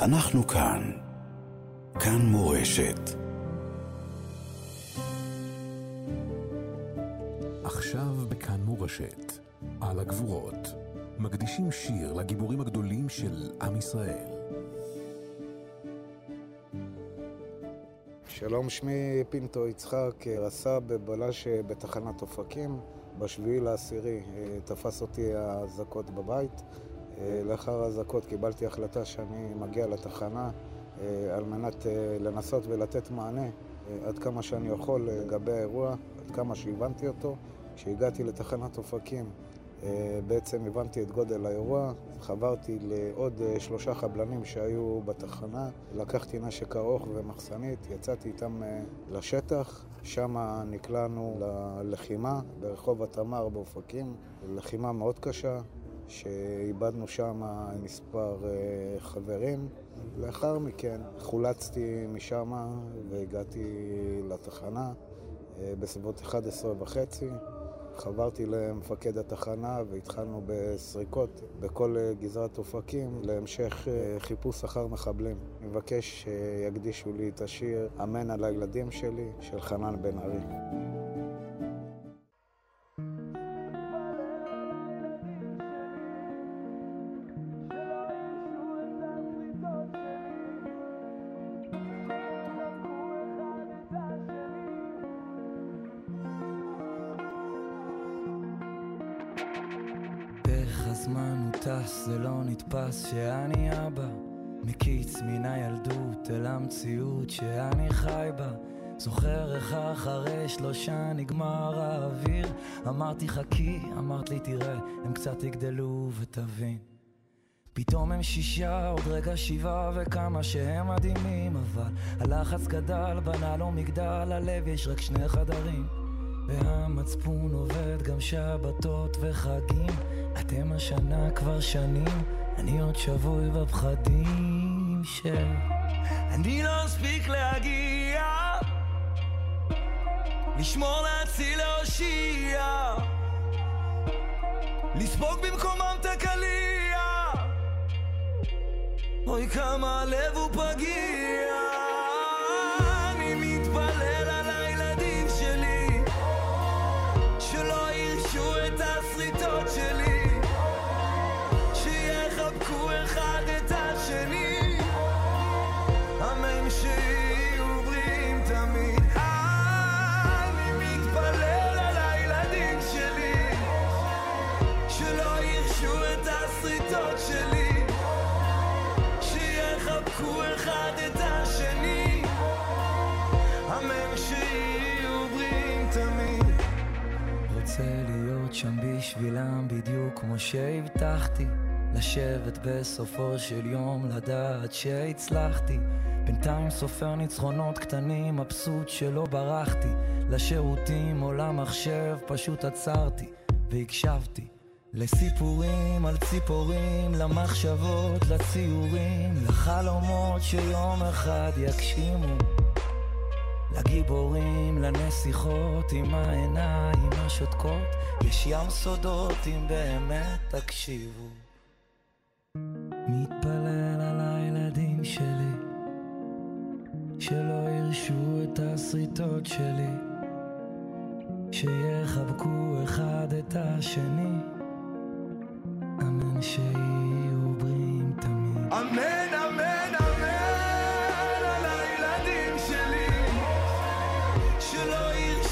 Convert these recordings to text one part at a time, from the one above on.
אנחנו כאן. כאן מורשת. עכשיו בכאן מורשת, על הגבורות, מקדישים שיר לגיבורים הגדולים של עם ישראל. שלום, שמי פינטו יצחק, רס"ב בבלש בתחנת אופקים. בשביעי לעשירי אה, תפס אותי האזעקות בבית. אה, לאחר האזעקות קיבלתי החלטה שאני מגיע לתחנה אה, על מנת לנסות ולתת מענה עד כמה שאני יכול לגבי האירוע, עד כמה שהבנתי אותו. כשהגעתי לתחנת אופקים אה, בעצם הבנתי את גודל האירוע, חברתי לעוד אה, שלושה חבלנים שהיו בתחנה, לקחתי נשק ארוך ומחסנית, יצאתי איתם אה, לשטח, שם נקלענו ללחימה ברחוב התמר באופקים, לחימה מאוד קשה, שאיבדנו שם מספר חברים. לאחר מכן חולצתי משם והגעתי לתחנה בסביבות 11 וחצי. חברתי למפקד התחנה והתחלנו בסריקות בכל אה, גזרת אופקים להמשך אה, חיפוש אחר מחבלים. אני מבקש שיקדישו לי את השיר "אמן על הילדים שלי" של חנן בן ארי. הזמן הוא טס, זה לא נתפס שאני אבא. מקיץ מן הילדות אל המציאות שאני חי בה. זוכר איך אחרי שלושה נגמר האוויר. אמרתי חכי, אמרת לי תראה, הם קצת יגדלו ותבין. פתאום הם שישה, עוד רגע שבעה וכמה שהם מדהימים אבל הלחץ גדל, בנה לו מגדל, הלב יש רק שני חדרים והמצפון עובד גם שבתות וחגים. אתם השנה כבר שנים, אני עוד שבוי בפחדים של... אני לא אספיק להגיע, לשמור להציל להושיע, לספוג במקומם את הקליע, אוי כמה הלב הוא פגיע שם בשבילם בדיוק כמו שהבטחתי. לשבת בסופו של יום לדעת שהצלחתי. בינתיים סופר ניצחונות קטנים מבסוט שלא ברחתי. לשירותים או למחשב פשוט עצרתי והקשבתי. לסיפורים על ציפורים, למחשבות, לציורים, לחלומות שיום אחד יגשימו לגיבורים, לנסיכות עם העיניים השותקות, יש ים סודות אם באמת תקשיבו. מתפלל על הילדים שלי, שלא ירשו את הסריטות שלי, שיחבקו אחד את השני, אמן שיהיו בריאים תמיד. אמן,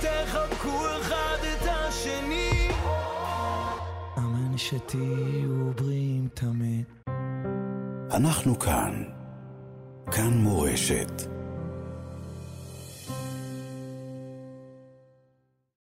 תחבקו אחד את השני, אמן שתהיו בריאים תמיד. אנחנו כאן. כאן מורשת.